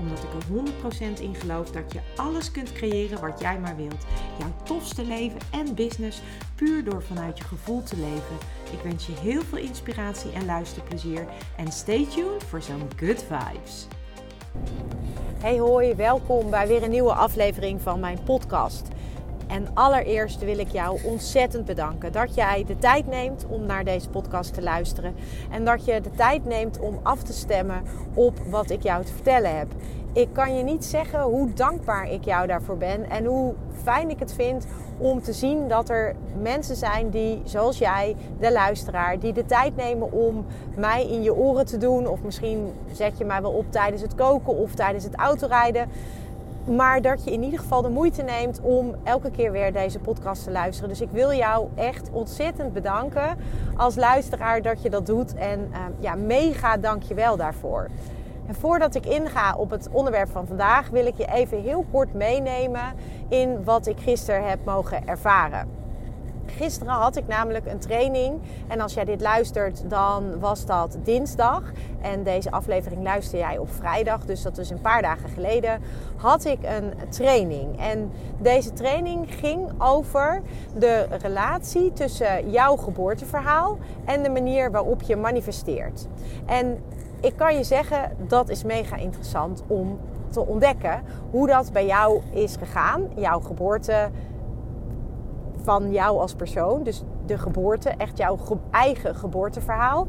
Omdat ik er 100% in geloof dat je alles kunt creëren wat jij maar wilt. Jouw tofste leven en business puur door vanuit je gevoel te leven. Ik wens je heel veel inspiratie en luisterplezier. En stay tuned voor zo'n good vibes. Hey hoi, welkom bij weer een nieuwe aflevering van mijn podcast. En allereerst wil ik jou ontzettend bedanken dat jij de tijd neemt om naar deze podcast te luisteren. En dat je de tijd neemt om af te stemmen op wat ik jou te vertellen heb. Ik kan je niet zeggen hoe dankbaar ik jou daarvoor ben en hoe fijn ik het vind om te zien dat er mensen zijn die, zoals jij, de luisteraar, die de tijd nemen om mij in je oren te doen. Of misschien zet je mij wel op tijdens het koken of tijdens het autorijden. Maar dat je in ieder geval de moeite neemt om elke keer weer deze podcast te luisteren. Dus ik wil jou echt ontzettend bedanken als luisteraar dat je dat doet. En uh, ja, mega dank je wel daarvoor. En voordat ik inga op het onderwerp van vandaag, wil ik je even heel kort meenemen in wat ik gisteren heb mogen ervaren. Gisteren had ik namelijk een training. En als jij dit luistert, dan was dat dinsdag. En deze aflevering luister jij op vrijdag. Dus dat is een paar dagen geleden. Had ik een training. En deze training ging over de relatie tussen jouw geboorteverhaal en de manier waarop je manifesteert. En ik kan je zeggen, dat is mega interessant om te ontdekken hoe dat bij jou is gegaan. Jouw geboorte van jou als persoon. Dus de geboorte, echt jouw eigen geboorteverhaal.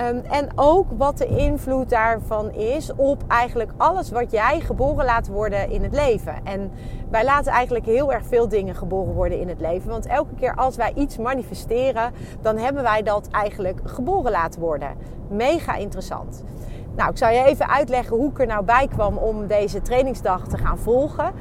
Um, en ook wat de invloed daarvan is op eigenlijk alles wat jij geboren laat worden in het leven. En wij laten eigenlijk heel erg veel dingen geboren worden in het leven. Want elke keer als wij iets manifesteren, dan hebben wij dat eigenlijk geboren laten worden. Mega interessant. Nou, ik zal je even uitleggen hoe ik er nou bij kwam om deze trainingsdag te gaan volgen.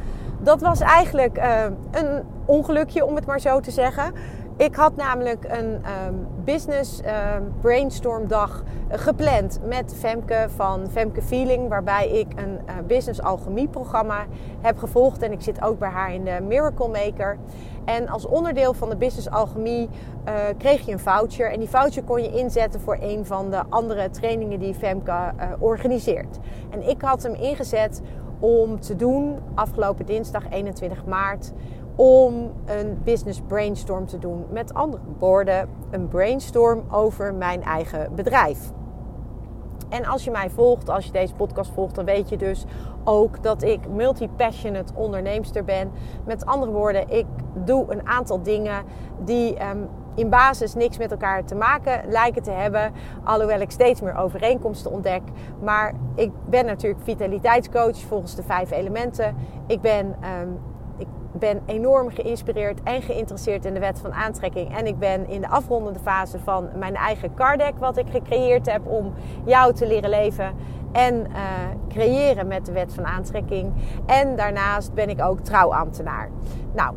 Dat was eigenlijk uh, een ongelukje, om het maar zo te zeggen. Ik had namelijk een um, business um, brainstorm dag gepland met Femke van Femke Feeling, waarbij ik een uh, business alchemie programma heb gevolgd en ik zit ook bij haar in de Miracle Maker. En als onderdeel van de business alchemie uh, kreeg je een voucher en die voucher kon je inzetten voor een van de andere trainingen die Femke organiseert. En ik had hem ingezet om te doen afgelopen dinsdag 21 maart om een business brainstorm te doen. Met andere woorden, een brainstorm over mijn eigen bedrijf. En als je mij volgt, als je deze podcast volgt, dan weet je dus ook dat ik multi-passionate onderneemster ben. Met andere woorden, ik doe een aantal dingen die um, in basis niks met elkaar te maken lijken te hebben. Alhoewel ik steeds meer overeenkomsten ontdek. Maar ik ben natuurlijk vitaliteitscoach volgens de vijf elementen. Ik ben um, ben enorm geïnspireerd en geïnteresseerd in de wet van aantrekking. En ik ben in de afrondende fase van mijn eigen card deck, wat ik gecreëerd heb om jou te leren leven en uh, creëren met de wet van aantrekking. En daarnaast ben ik ook trouwambtenaar. Nou,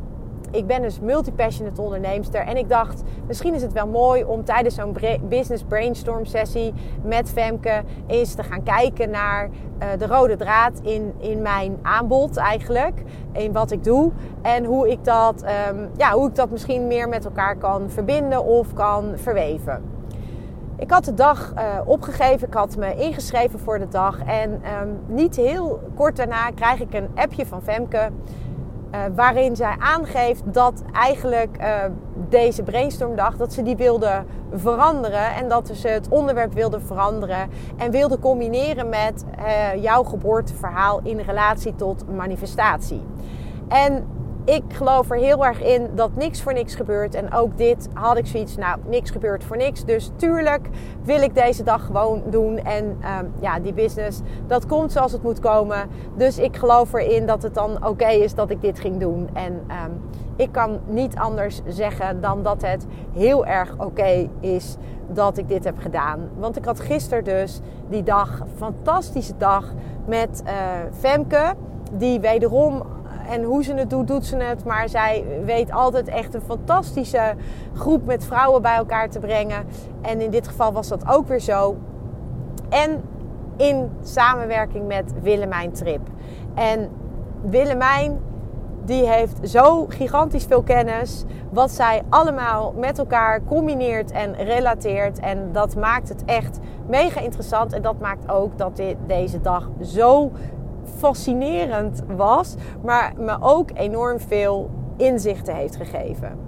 ik ben dus multipassionate onderneemster. En ik dacht, misschien is het wel mooi om tijdens zo'n business brainstorm sessie met Femke eens te gaan kijken naar uh, de rode draad in, in mijn aanbod eigenlijk. In wat ik doe. En hoe ik, dat, um, ja, hoe ik dat misschien meer met elkaar kan verbinden of kan verweven. Ik had de dag uh, opgegeven, ik had me ingeschreven voor de dag. En um, niet heel kort daarna krijg ik een appje van Femke. Uh, waarin zij aangeeft dat eigenlijk uh, deze brainstormdag dat ze die wilde veranderen en dat ze het onderwerp wilde veranderen en wilde combineren met uh, jouw geboorteverhaal in relatie tot manifestatie. En ik geloof er heel erg in dat niks voor niks gebeurt. En ook dit had ik zoiets, nou, niks gebeurt voor niks. Dus tuurlijk wil ik deze dag gewoon doen. En um, ja, die business, dat komt zoals het moet komen. Dus ik geloof erin dat het dan oké is dat ik dit ging doen. En um, ik kan niet anders zeggen dan dat het heel erg oké is dat ik dit heb gedaan. Want ik had gisteren dus die dag, fantastische dag met uh, Femke. Die wederom en hoe ze het doet, doet ze het. Maar zij weet altijd echt een fantastische groep met vrouwen bij elkaar te brengen. En in dit geval was dat ook weer zo. En in samenwerking met Willemijn Trip. En Willemijn die heeft zo gigantisch veel kennis. Wat zij allemaal met elkaar combineert en relateert. En dat maakt het echt mega interessant. En dat maakt ook dat dit, deze dag zo fascinerend was. Maar me ook enorm veel inzichten heeft gegeven.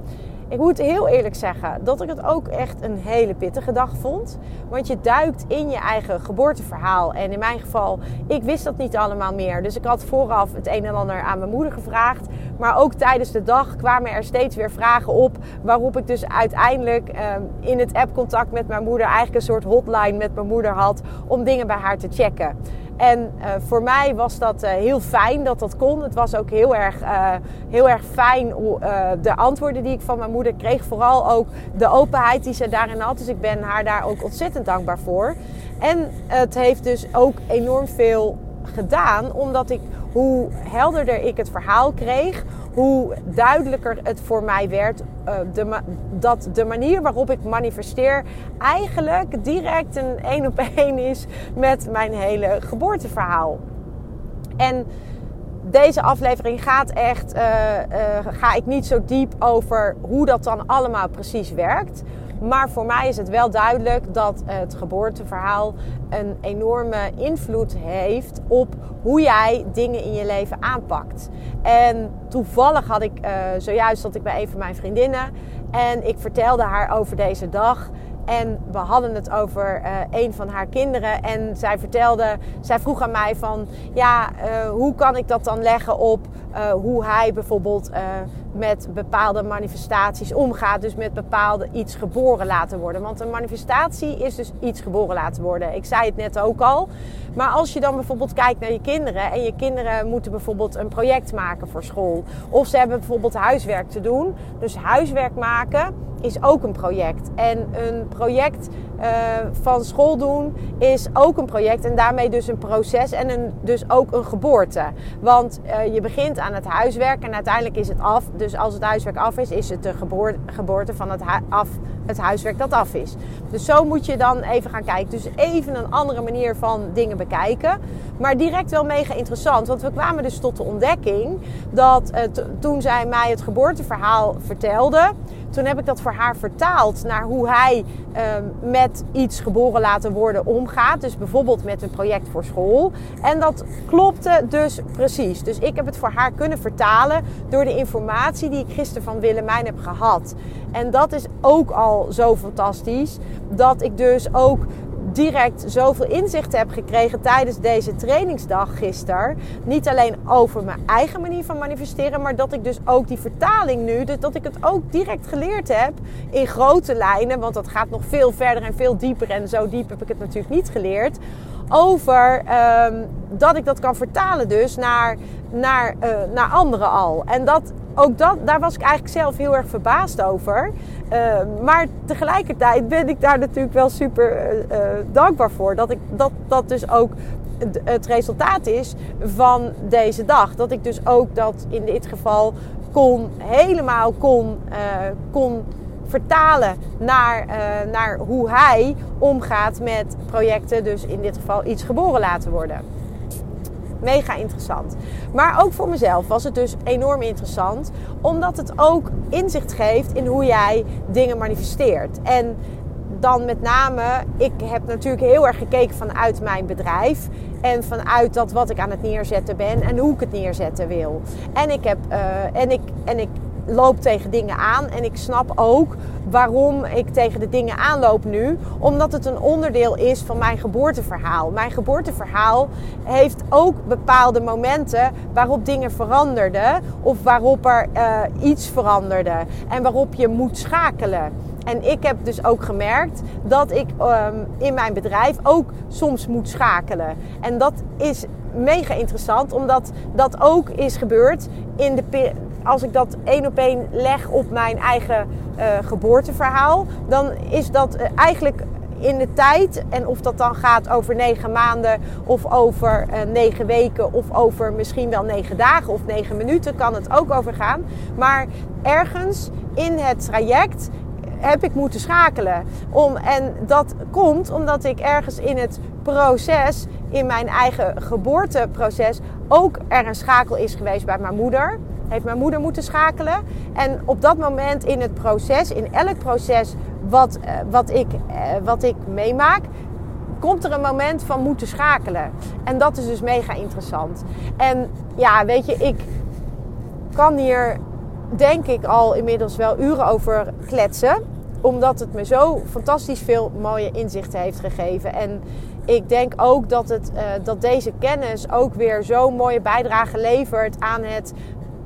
Ik moet heel eerlijk zeggen dat ik het ook echt een hele pittige dag vond. Want je duikt in je eigen geboorteverhaal. En in mijn geval, ik wist dat niet allemaal meer. Dus ik had vooraf het een en ander aan mijn moeder gevraagd. Maar ook tijdens de dag kwamen er steeds weer vragen op. Waarop ik dus uiteindelijk ehm, in het appcontact met mijn moeder eigenlijk een soort hotline met mijn moeder had. Om dingen bij haar te checken. En uh, voor mij was dat uh, heel fijn dat dat kon. Het was ook heel erg, uh, heel erg fijn de antwoorden die ik van mijn moeder kreeg. Vooral ook de openheid die ze daarin had. Dus ik ben haar daar ook ontzettend dankbaar voor. En het heeft dus ook enorm veel gedaan, omdat ik hoe helderder ik het verhaal kreeg, hoe duidelijker het voor mij werd de, dat de manier waarop ik manifesteer eigenlijk direct een één op één is met mijn hele geboorteverhaal. En deze aflevering gaat echt, uh, uh, ga ik niet zo diep over hoe dat dan allemaal precies werkt. Maar voor mij is het wel duidelijk dat het geboorteverhaal een enorme invloed heeft op hoe jij dingen in je leven aanpakt. En toevallig had ik uh, zojuist dat ik bij een van mijn vriendinnen en ik vertelde haar over deze dag. En we hadden het over uh, een van haar kinderen. En zij vertelde, zij vroeg aan mij van, ja, uh, hoe kan ik dat dan leggen op uh, hoe hij bijvoorbeeld met bepaalde manifestaties omgaat. Dus met bepaalde iets geboren laten worden. Want een manifestatie is dus iets geboren laten worden. Ik zei het net ook al. Maar als je dan bijvoorbeeld kijkt naar je kinderen. En je kinderen moeten bijvoorbeeld een project maken voor school. Of ze hebben bijvoorbeeld huiswerk te doen. Dus huiswerk maken is ook een project. En een project uh, van school doen is ook een project. En daarmee dus een proces en een, dus ook een geboorte. Want uh, je begint aan het huiswerk en uiteindelijk is het af. Dus als het huiswerk af is, is het de geboorte, van het, af, het huiswerk dat af is. Dus zo moet je dan even gaan kijken. Dus even een andere manier van dingen bekijken. Maar direct wel mega interessant. Want we kwamen dus tot de ontdekking dat uh, toen zij mij het geboorteverhaal vertelde toen heb ik dat voor haar vertaald naar hoe hij um, met iets geboren laten worden omgaat. Dus bijvoorbeeld met een project voor school. En dat klopte dus precies. Dus ik heb het voor haar kunnen vertalen door de informatie die ik gisteren van Willemijn heb gehad. En dat is ook al zo fantastisch. Dat ik dus ook direct zoveel inzicht heb gekregen tijdens deze trainingsdag gisteren. Niet alleen over mijn eigen manier van manifesteren, maar dat ik dus ook die vertaling nu, dus dat ik het ook direct geleerd heb in grote lijnen. Want dat gaat nog veel verder en veel dieper. En zo diep heb ik het natuurlijk niet geleerd. Over um, dat ik dat kan vertalen dus naar, naar, uh, naar anderen al. En dat, ook dat, daar was ik eigenlijk zelf heel erg verbaasd over. Uh, maar tegelijkertijd ben ik daar natuurlijk wel super uh, dankbaar voor. Dat, ik, dat dat dus ook het resultaat is van deze dag. Dat ik dus ook dat in dit geval kon, helemaal kon, kon vertalen naar, naar hoe hij omgaat met projecten. Dus in dit geval iets geboren laten worden mega interessant. Maar ook voor mezelf was het dus enorm interessant, omdat het ook inzicht geeft in hoe jij dingen manifesteert. En dan met name, ik heb natuurlijk heel erg gekeken vanuit mijn bedrijf. En vanuit dat wat ik aan het neerzetten ben en hoe ik het neerzetten wil. En ik heb, uh, en ik, en ik loop tegen dingen aan. En ik snap ook waarom ik tegen de dingen aanloop nu. Omdat het een onderdeel is van mijn geboorteverhaal. Mijn geboorteverhaal heeft ook bepaalde momenten waarop dingen veranderden. Of waarop er uh, iets veranderde. En waarop je moet schakelen. En ik heb dus ook gemerkt dat ik um, in mijn bedrijf ook soms moet schakelen. En dat is mega interessant, omdat dat ook is gebeurd in de als ik dat één op één leg op mijn eigen uh, geboorteverhaal, dan is dat uh, eigenlijk in de tijd, en of dat dan gaat over negen maanden of over uh, negen weken of over misschien wel negen dagen of negen minuten, kan het ook over gaan. Maar ergens in het traject heb ik moeten schakelen. Om, en dat komt omdat ik ergens in het proces, in mijn eigen geboorteproces, ook er een schakel is geweest bij mijn moeder. Heeft mijn moeder moeten schakelen. En op dat moment in het proces, in elk proces wat, eh, wat, ik, eh, wat ik meemaak, komt er een moment van moeten schakelen. En dat is dus mega interessant. En ja, weet je, ik kan hier denk ik al inmiddels wel uren over kletsen. Omdat het me zo fantastisch veel mooie inzichten heeft gegeven. En ik denk ook dat, het, uh, dat deze kennis ook weer zo'n mooie bijdrage levert aan het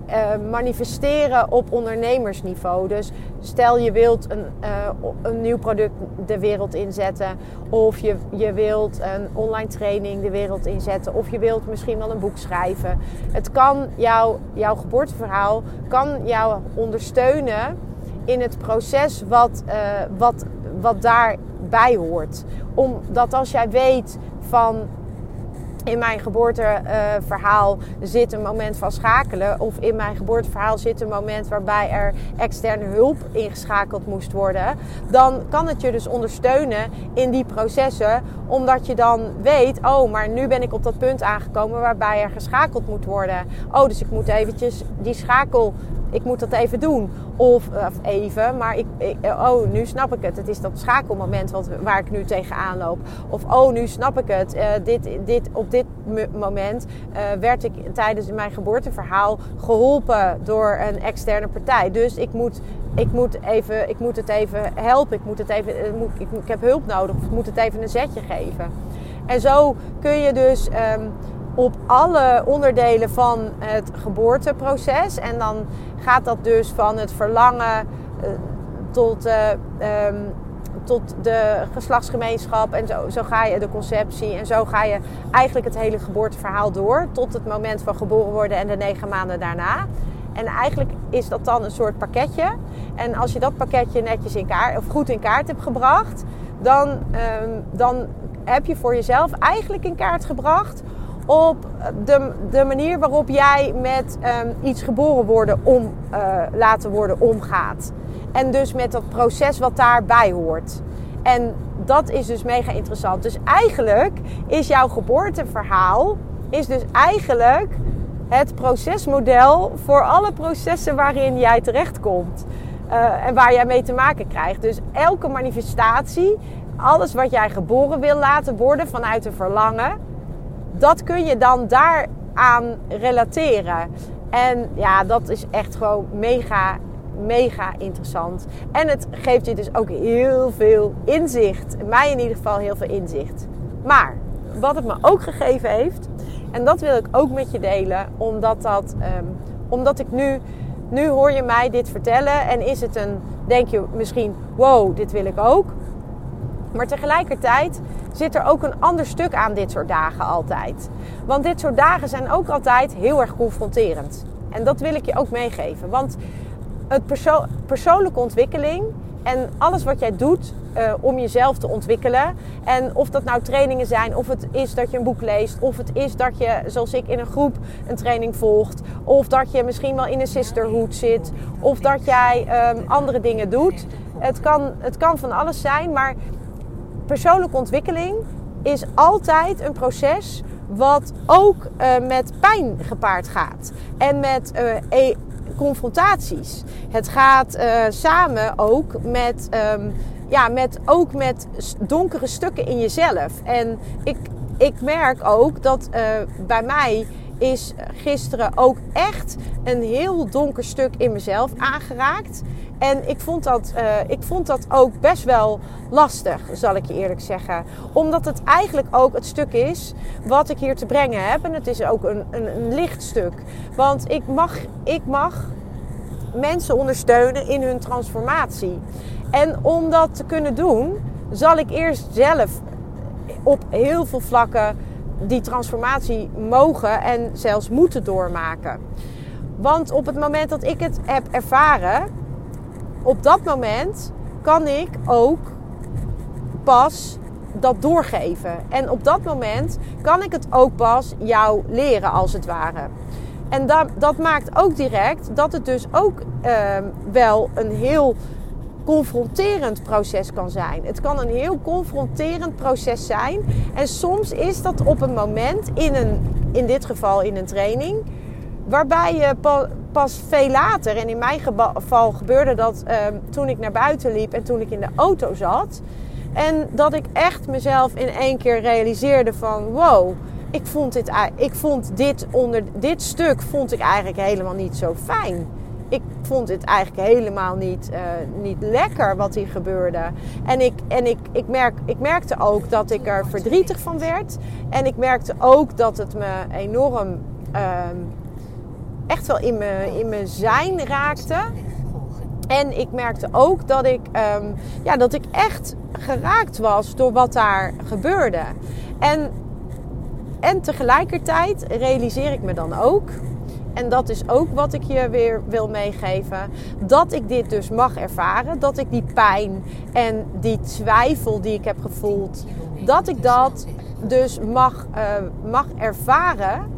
uh, manifesteren op ondernemersniveau. Dus stel je wilt een, uh, een nieuw product de wereld inzetten, of je, je wilt een online training de wereld inzetten, of je wilt misschien wel een boek schrijven. Het kan jou, jouw geboorteverhaal kan jou ondersteunen in het proces wat, uh, wat, wat daarbij hoort. Omdat als jij weet van in mijn geboorteverhaal zit een moment van schakelen. Of in mijn geboorteverhaal zit een moment waarbij er externe hulp ingeschakeld moest worden. Dan kan het je dus ondersteunen in die processen. Omdat je dan weet, oh, maar nu ben ik op dat punt aangekomen waarbij er geschakeld moet worden. Oh, dus ik moet eventjes die schakel ik moet dat even doen. Of, of even, maar ik, oh, nu snap ik het. Het is dat schakelmoment wat, waar ik nu tegenaan loop. Of, oh, nu snap ik het. Uh, dit, dit, op dit moment werd ik tijdens mijn geboorteverhaal geholpen door een externe partij. Dus ik moet, ik moet, even, ik moet het even helpen. Ik, moet het even, ik, ik, heb hulp nodig. Of ik moet het even een zetje geven. En zo kun je dus um, op alle onderdelen van het geboorteproces. En dan gaat dat dus van het verlangen uh, tot, uh, um, tot de geslachtsgemeenschap. En zo, zo ga je de conceptie. En zo ga je eigenlijk het hele geboorteverhaal door. Tot het moment van geboren worden en de negen maanden daarna. En eigenlijk is dat dan een soort pakketje. En als je dat pakketje netjes in kaart, of goed in kaart hebt gebracht, dan, um, dan heb je voor jezelf eigenlijk in kaart gebracht op de, de manier waarop jij met um, iets geboren worden om, uh, laten worden omgaat. En dus met dat proces wat daarbij hoort. En dat is dus mega interessant. Dus eigenlijk is jouw geboorteverhaal is dus eigenlijk het procesmodel voor alle processen waarin jij terechtkomt. Uh, en waar jij mee te maken krijgt. Dus elke manifestatie, alles wat jij geboren wil laten worden vanuit een verlangen dat kun je dan daaraan relateren. En ja, dat is echt gewoon mega, mega interessant. En het geeft je dus ook heel veel inzicht. Mij in ieder geval heel veel inzicht. Maar wat het me ook gegeven heeft, en dat wil ik ook met je delen, omdat, dat, um, omdat ik nu, nu hoor je mij dit vertellen en is het een, denk je misschien, wow, dit wil ik ook. Maar tegelijkertijd zit er ook een ander stuk aan dit soort dagen altijd. Want dit soort dagen zijn ook altijd heel erg confronterend. En dat wil ik je ook meegeven. Want het perso persoonlijke ontwikkeling en alles wat jij doet uh, om jezelf te ontwikkelen. En of dat nou trainingen zijn, of het is dat je een boek leest, of het is dat je, zoals ik, in een groep een training volgt, of dat je misschien wel in een sisterhood zit, of dat jij um, andere dingen doet. Het kan, het kan van alles zijn, maar persoonlijke ontwikkeling is altijd een proces wat ook uh, met pijn gepaard gaat. En met uh, e confrontaties. Het gaat uh, samen ook met, um, ja, met, ook met donkere stukken in jezelf. En ik, ik merk ook dat bij mij is gisteren ook echt een heel donker stuk in mezelf aangeraakt. En ik vond, dat, uh, ik vond dat ook best wel lastig, zal ik je eerlijk zeggen. Omdat het eigenlijk ook het stuk is wat ik hier te brengen heb. En het is ook een, een, een licht stuk. Want ik mag, ik mag mensen ondersteunen in hun transformatie. En om dat te kunnen doen, zal ik eerst zelf op heel veel vlakken die transformatie mogen en zelfs moeten doormaken. Want op het moment dat ik het heb ervaren, op dat moment kan ik ook pas dat doorgeven. En op dat moment kan ik het ook pas jou leren, als het ware. En dat, dat maakt ook direct dat het dus ook ehm, wel een heel confronterend proces kan zijn. Het kan een heel confronterend proces zijn. En soms is dat op een moment, in, een, in dit geval in een training, waarbij je pas veel later, en in mijn geval gebeurde dat ehm, toen ik naar buiten liep en toen ik in de auto zat. En dat ik echt mezelf in één keer realiseerde van wow, ik vond dit, ik vond dit onder dit stuk vond ik eigenlijk helemaal niet zo fijn. Ik vond het eigenlijk helemaal niet, uh, niet lekker wat hier gebeurde. En, ik, en ik, ik, merk, ik merkte ook dat ik er verdrietig van werd. En ik merkte ook dat het me enorm ehm, echt wel in mijn, in mijn zijn raakte. En ik merkte ook dat ik, um, ja, dat ik echt geraakt was door wat daar gebeurde. En, en tegelijkertijd realiseer ik me dan ook, en dat is ook wat ik je weer wil meegeven, dat ik dit dus mag ervaren. Dat ik die pijn en die twijfel die ik heb gevoeld, dat ik dat dus mag, uh, mag ervaren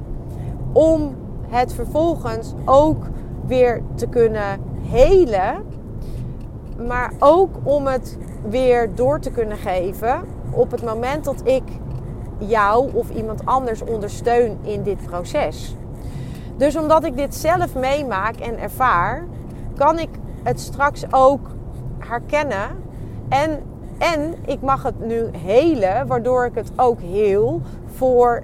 om het vervolgens ook weer te kunnen helen. Maar ook om het weer door te kunnen geven op het moment dat ik jou of iemand anders ondersteun in dit proces. Dus omdat ik dit zelf meemaak en ervaar, kan ik het straks ook herkennen. En, en ik mag het nu helen, waardoor ik het ook heel voor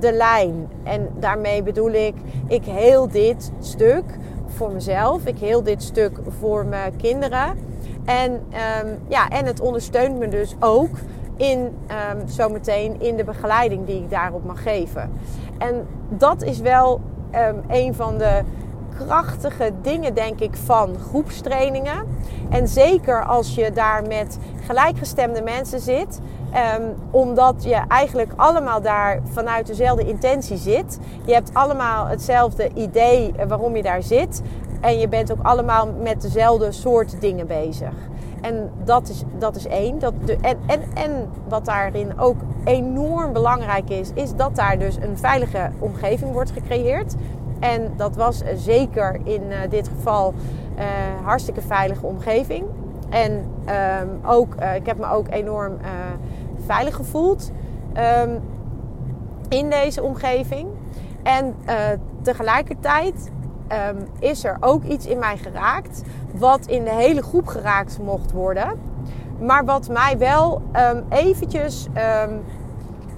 de lijn. En daarmee bedoel ik, ik heel dit stuk voor mezelf. Ik heel dit stuk voor mijn kinderen. En, um, ja, en het ondersteunt me dus ook in um, zometeen in de begeleiding die ik daarop mag geven. En dat is wel um, een van de krachtige dingen, denk ik, van groepstrainingen. En zeker als je daar met gelijkgestemde mensen zit. Um, omdat je eigenlijk allemaal daar vanuit dezelfde intentie zit. Je hebt allemaal hetzelfde idee waarom je daar zit. En je bent ook allemaal met dezelfde soort dingen bezig. En dat is, dat is één. Dat de, en, en, en wat daarin ook enorm belangrijk is, is dat daar dus een veilige omgeving wordt gecreëerd. En dat was zeker in uh, dit geval uh, hartstikke veilige omgeving. En um, ook, uh, ik heb me ook enorm veilig gevoeld um, in deze omgeving. En tegelijkertijd um, is er ook iets in mij geraakt wat in de hele groep geraakt mocht worden. Maar wat mij wel um, eventjes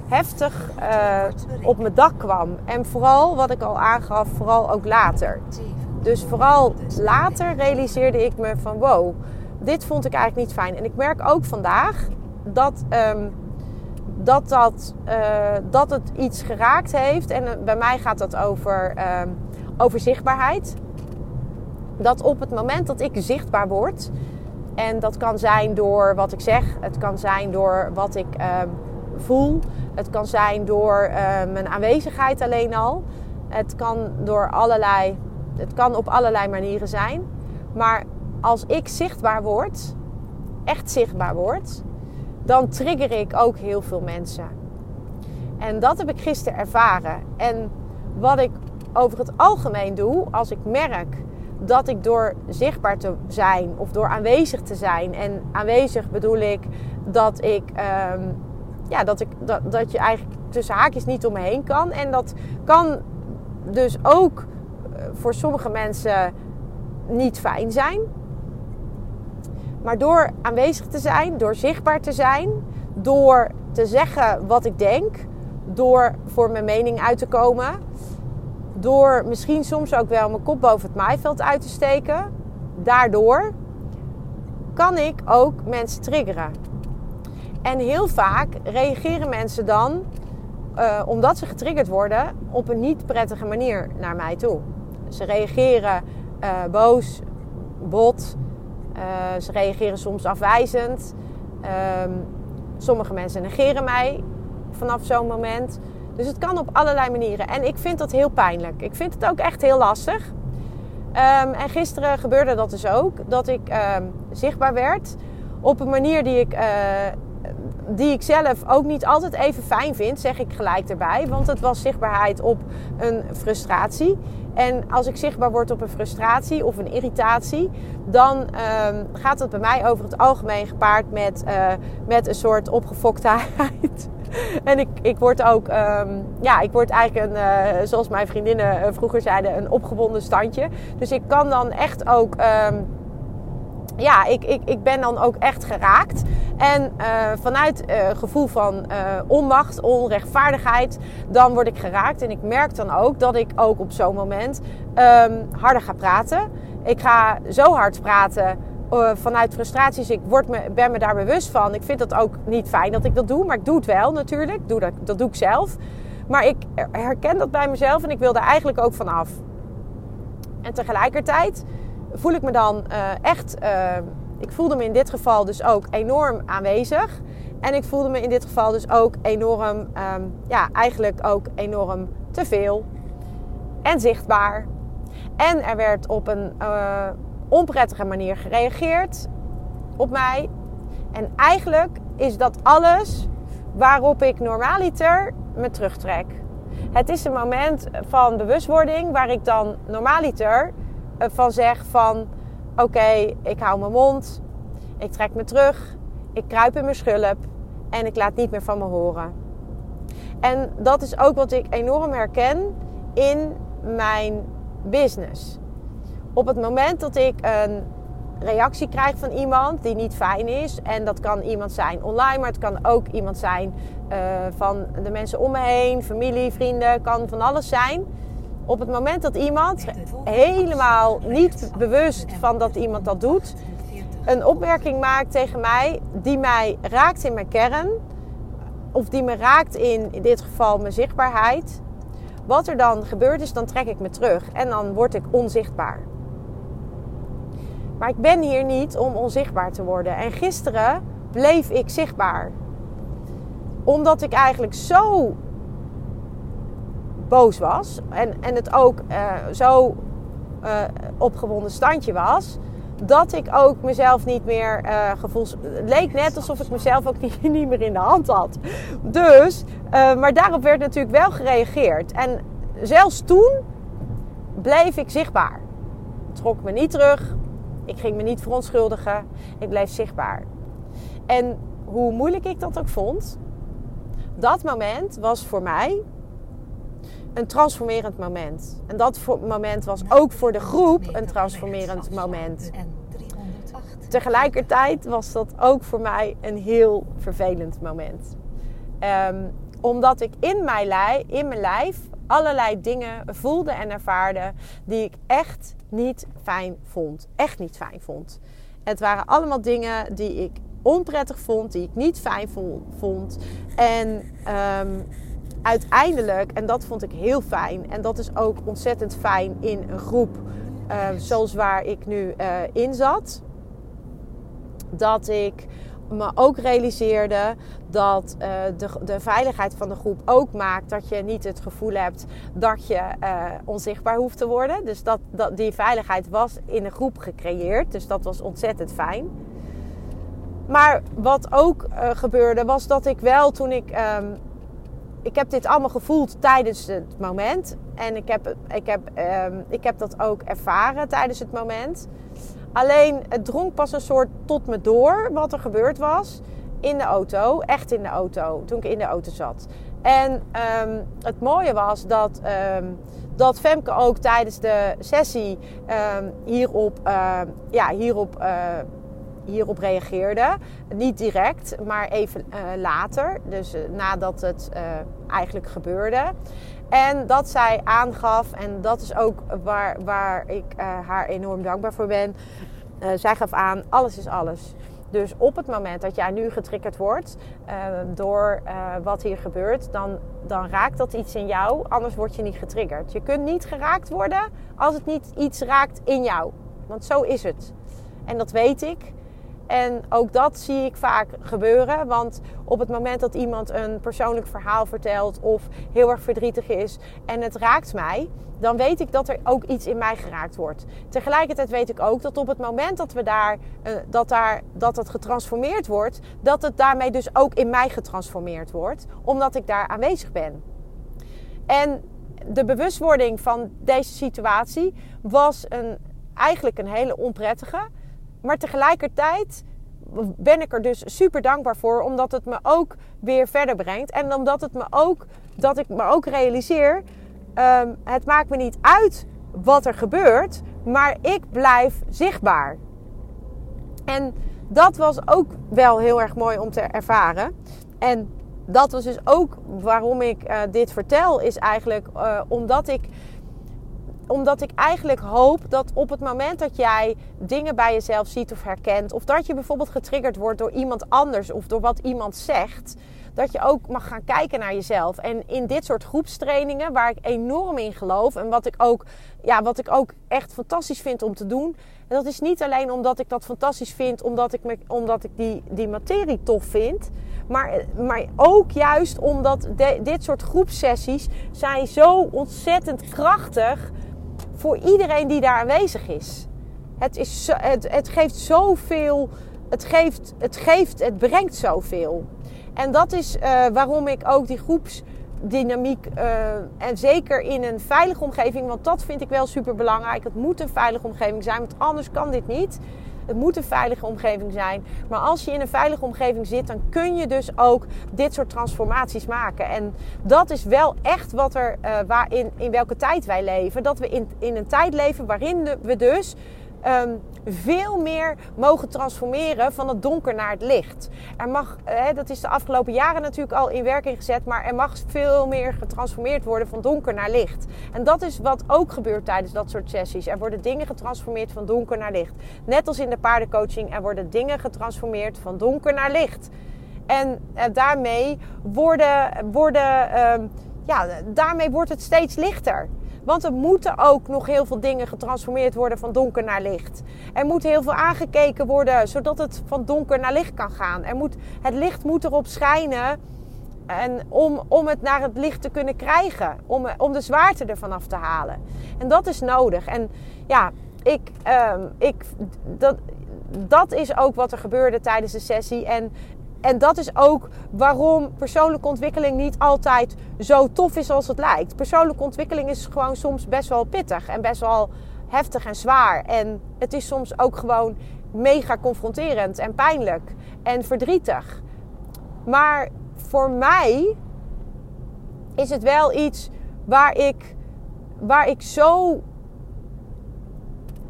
heftig uh, op mijn dak kwam. En vooral, wat ik al aangaf, vooral ook later. Dus vooral later realiseerde ik me van wow, dit vond ik eigenlijk niet fijn. En ik merk ook vandaag dat, dat, dat, uh, dat het iets geraakt heeft. En uh, bij mij gaat dat over over zichtbaarheid. Dat op het moment dat ik zichtbaar word, en dat kan zijn door wat ik zeg, het kan zijn door wat ik uh, voel, het kan zijn door uh, mijn aanwezigheid alleen al, het kan door allerlei, het kan op allerlei manieren zijn. Maar als ik zichtbaar word, echt zichtbaar word, dan trigger ik ook heel veel mensen. En dat heb ik gisteren ervaren. En wat ik over het algemeen doe, als ik merk dat ik door zichtbaar te zijn of door aanwezig te zijn. En aanwezig bedoel ik dat ik, um, ja, dat, ik dat, dat je eigenlijk tussen haakjes niet om me heen kan. En dat kan dus ook eh, voor sommige mensen niet fijn zijn. Maar door aanwezig te zijn, door zichtbaar te zijn, door te zeggen wat ik denk, door voor mijn mening uit te komen, door misschien soms ook wel mijn kop boven het maaiveld uit te steken. Daardoor kan ik ook mensen triggeren. En heel vaak reageren mensen dan, uh, omdat ze getriggerd worden, op een niet prettige manier naar mij toe. Ze reageren uh, boos, bot. Uh, ze reageren soms afwijzend. Um, sommige mensen negeren mij vanaf zo'n moment. Dus het kan op allerlei manieren. En ik vind dat heel pijnlijk. Ik vind het ook echt heel lastig. Um, en gisteren gebeurde dat dus ook. Dat ik um, zichtbaar werd op een manier die ik uh, die ik zelf ook niet altijd even fijn vind, zeg ik gelijk erbij. Want het was zichtbaarheid op een frustratie. En als ik zichtbaar word op een frustratie of een irritatie, dan ehm, gaat het bij mij over het algemeen gepaard met, uh, met een soort opgefoktheid. en ik, ik word ook, ehm, ja, ik word eigenlijk een, uh, zoals mijn vriendinnen eh, vroeger zeiden, een opgewonden standje. Dus ik kan dan echt ook. Um, ja, ik, ik, ik ben dan ook echt geraakt. En uh, vanuit uh, gevoel van uh, onmacht, onrechtvaardigheid, dan word ik geraakt. En ik merk dan ook dat ik ook op zo'n moment um, harder ga praten. Ik ga zo hard praten vanuit frustraties. Ik word me, ben me daar bewust van. Ik vind dat ook niet fijn dat ik dat doe, maar ik doe het wel natuurlijk. Doe dat, dat doe ik zelf. Maar ik herken dat bij mezelf en ik wil er eigenlijk ook van af. En tegelijkertijd voel ik me dan uh, echt. Uh, ik voelde me in dit geval dus ook enorm aanwezig. En ik voelde me in dit geval dus ook enorm, um, ja, eigenlijk ook enorm te veel. En zichtbaar. En er werd op een uh, onprettige manier gereageerd op mij. En eigenlijk is dat alles waarop ik normaaliter me terugtrek. Het is een moment van bewustwording waar ik dan normaaliter van zeg van oké, ik hou mijn mond, ik trek me terug, ik kruip in mijn schulp en ik laat niet meer van me horen. En dat is ook wat ik enorm herken in mijn business. Op het moment dat ik een reactie krijg van iemand die niet fijn is, en dat kan iemand zijn online, maar het kan ook iemand zijn uh, van de mensen om me heen, familie, vrienden, kan van alles zijn op het moment dat iemand helemaal niet bewust van dat iemand dat doet, een opmerking maakt tegen mij die mij raakt in mijn kern, of die me raakt in, in dit geval mijn zichtbaarheid, wat er dan gebeurt is, dan trek ik me terug en dan word ik onzichtbaar. Maar ik ben hier niet om onzichtbaar te worden. En gisteren bleef ik zichtbaar. Omdat ik eigenlijk zo boos was. En, en het ook uh, zo uh, opgewonden standje was. Dat ik ook mezelf niet meer uh, gevoels... Het leek net alsof ik mezelf ook niet, niet meer in de hand had. Dus, maar daarop werd natuurlijk wel gereageerd. En zelfs toen bleef ik zichtbaar. Trok me niet terug. Ik ging me niet verontschuldigen. Ik bleef zichtbaar. En hoe moeilijk ik dat ook vond, dat moment was voor mij een transformerend moment. En dat moment was ook voor de groep een transformerend moment. Tegelijkertijd was dat ook voor mij een heel vervelend moment. Um, omdat ik in mijn, lijf, in mijn lijf allerlei dingen voelde en ervaarde die ik echt niet fijn vond. Echt niet fijn vond. Het waren allemaal dingen die ik onprettig vond, die ik niet fijn vond. En um, uiteindelijk, en dat vond ik heel fijn, en dat is ook ontzettend fijn in een groep uh, zoals waar ik nu uh, in zat, dat ik me ook realiseerde dat uh, de, de, veiligheid van de groep ook maakt dat je niet het gevoel hebt dat je onzichtbaar hoeft te worden. Dus dat, dat, die veiligheid was in een groep gecreëerd, dus dat was ontzettend fijn. Maar wat ook gebeurde was dat ik wel toen ik um, ik heb dit allemaal gevoeld tijdens het moment. En ik heb, ik, heb, um, ik heb dat ook ervaren tijdens het moment. Alleen het drong pas een soort tot me door wat er gebeurd was in de auto. Echt in de auto, toen ik in de auto zat. En um, het mooie was dat, um, dat Femke ook tijdens de sessie hierop, ja, hierop uh, hierop reageerde. Niet direct, maar even uh, later. Dus uh, nadat het uh, eigenlijk gebeurde. En dat zij aangaf, en dat is ook waar, waar ik haar enorm dankbaar voor ben. zij gaf aan, alles is alles. Dus op het moment dat jij nu getriggerd wordt door wat hier gebeurt, dan, dan raakt dat iets in jou. Anders word je niet getriggerd. Je kunt niet geraakt worden als het niet iets raakt in jou. Want zo is het. En dat weet ik. En ook dat zie ik vaak gebeuren. Want op het moment dat iemand een persoonlijk verhaal vertelt of heel erg verdrietig is en het raakt mij, dan weet ik dat er ook iets in mij geraakt wordt. Tegelijkertijd weet ik ook dat op het moment dat we daar, uh, dat, daar dat het getransformeerd wordt, dat het daarmee dus ook in mij getransformeerd wordt, omdat ik daar aanwezig ben. En de bewustwording van deze situatie was een, eigenlijk een hele onprettige. Maar tegelijkertijd ben ik er dus super dankbaar voor, omdat het me ook weer verder brengt. En omdat het me ook, dat ik me ook realiseer, um, het maakt me niet uit wat er gebeurt, maar ik blijf zichtbaar. En dat was ook wel heel erg mooi om te ervaren. En dat was dus ook waarom ik uh, dit vertel, is eigenlijk uh, omdat ik omdat ik eigenlijk hoop dat op het moment dat jij dingen bij jezelf ziet of herkent, of dat je bijvoorbeeld getriggerd wordt door iemand anders of door wat iemand zegt, dat je ook mag gaan kijken naar jezelf. En in dit soort groepstrainingen, waar ik enorm in geloof en wat ik ook, ja, wat ik ook echt fantastisch vind om te doen. En dat is niet alleen omdat ik dat fantastisch vind, omdat ik, me, omdat ik die, die materie tof vind. Maar, maar ook juist omdat dit soort groepsessies zijn zo ontzettend krachtig voor iedereen die daar aanwezig is. Het, is, het, het geeft zoveel. Het geeft, het geeft, het brengt zoveel. En dat is uh, waarom ik ook die groepsdynamiek. Uh, en zeker in een veilige omgeving, want dat vind ik wel super belangrijk. Het moet een veilige omgeving zijn, want anders kan dit niet. Het moet een veilige omgeving zijn. Maar als je in een veilige omgeving zit, dan kun je dus ook dit soort transformaties maken. En dat is wel echt wat er, uh, waarin, in welke tijd wij leven. Dat we in, in een tijd leven waarin we dus um, veel meer mogen transformeren van het donker naar het licht. Er mag, hè, dat is de afgelopen jaren natuurlijk al in werking gezet, maar er mag veel meer getransformeerd worden van donker naar licht. En dat is wat ook gebeurt tijdens dat soort sessies. Er worden dingen getransformeerd van donker naar licht. Net als in de paardencoaching, er worden dingen getransformeerd van donker naar licht. En eh, daarmee worden, worden uh, ja, daarmee wordt het steeds lichter. Want er moeten ook nog heel veel dingen getransformeerd worden van donker naar licht. Er moet heel veel aangekeken worden, zodat het van donker naar licht kan gaan. Er moet, het licht moet erop schijnen en om, om het naar het licht te kunnen krijgen. Om, om de zwaarte ervan af te halen. En dat is nodig. En ja, ik, um, ik, dat, dat is ook wat er gebeurde tijdens de sessie. En en dat is ook waarom persoonlijke ontwikkeling niet altijd zo tof is als het lijkt. Persoonlijke ontwikkeling is gewoon soms best wel pittig en best wel heftig en zwaar. En het is soms ook gewoon mega confronterend en pijnlijk en verdrietig. Maar voor mij is het wel iets waar ik, waar ik zo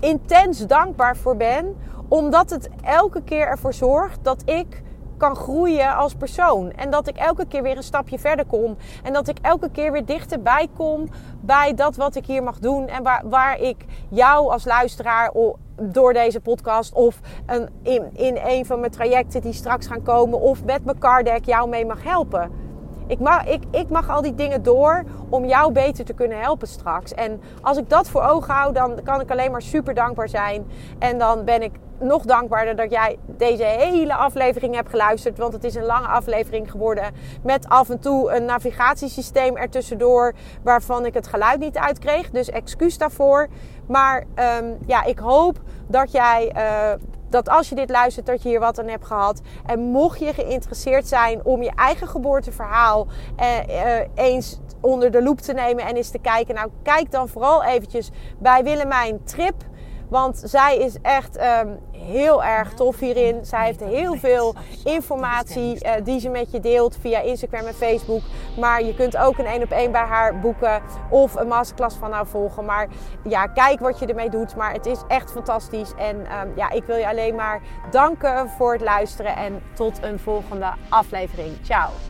intens dankbaar voor ben. Omdat het elke keer ervoor zorgt dat ik kan groeien als persoon. En dat ik elke keer weer een stapje verder kom. En dat ik elke keer weer dichterbij kom bij dat wat ik hier mag doen. En waar, waar ik jou als luisteraar door deze podcast of een, in, in een van mijn trajecten die straks gaan komen of met mijn card jou mee mag helpen. Ik mag, ik, ik mag al die dingen door om jou beter te kunnen helpen straks. En als ik dat voor ogen hou, dan kan ik alleen maar super dankbaar zijn. En dan ben ik nog dankbaarder dat jij deze hele aflevering hebt geluisterd. Want het is een lange aflevering geworden. Met af en toe een navigatiesysteem ertussendoor. Waarvan ik het geluid niet uitkreeg. Dus excuus daarvoor. Maar um, ja, ik hoop dat jij. Uh, dat als je dit luistert, dat je hier wat aan hebt gehad. En mocht je geïnteresseerd zijn om je eigen geboorteverhaal eh, eh, eens onder de loep te nemen en eens te kijken. Nou, kijk dan vooral eventjes bij Willemijn Trip. Want zij is echt um, heel erg tof hierin. Zij heeft heel veel informatie uh, die ze met je deelt via Instagram en Facebook. Maar je kunt ook een één op één bij haar boeken of een masterclass van haar volgen. Maar ja, kijk wat je ermee doet. Maar het is echt fantastisch. En um, ja, ik wil je alleen maar danken voor het luisteren. En tot een volgende aflevering. Ciao.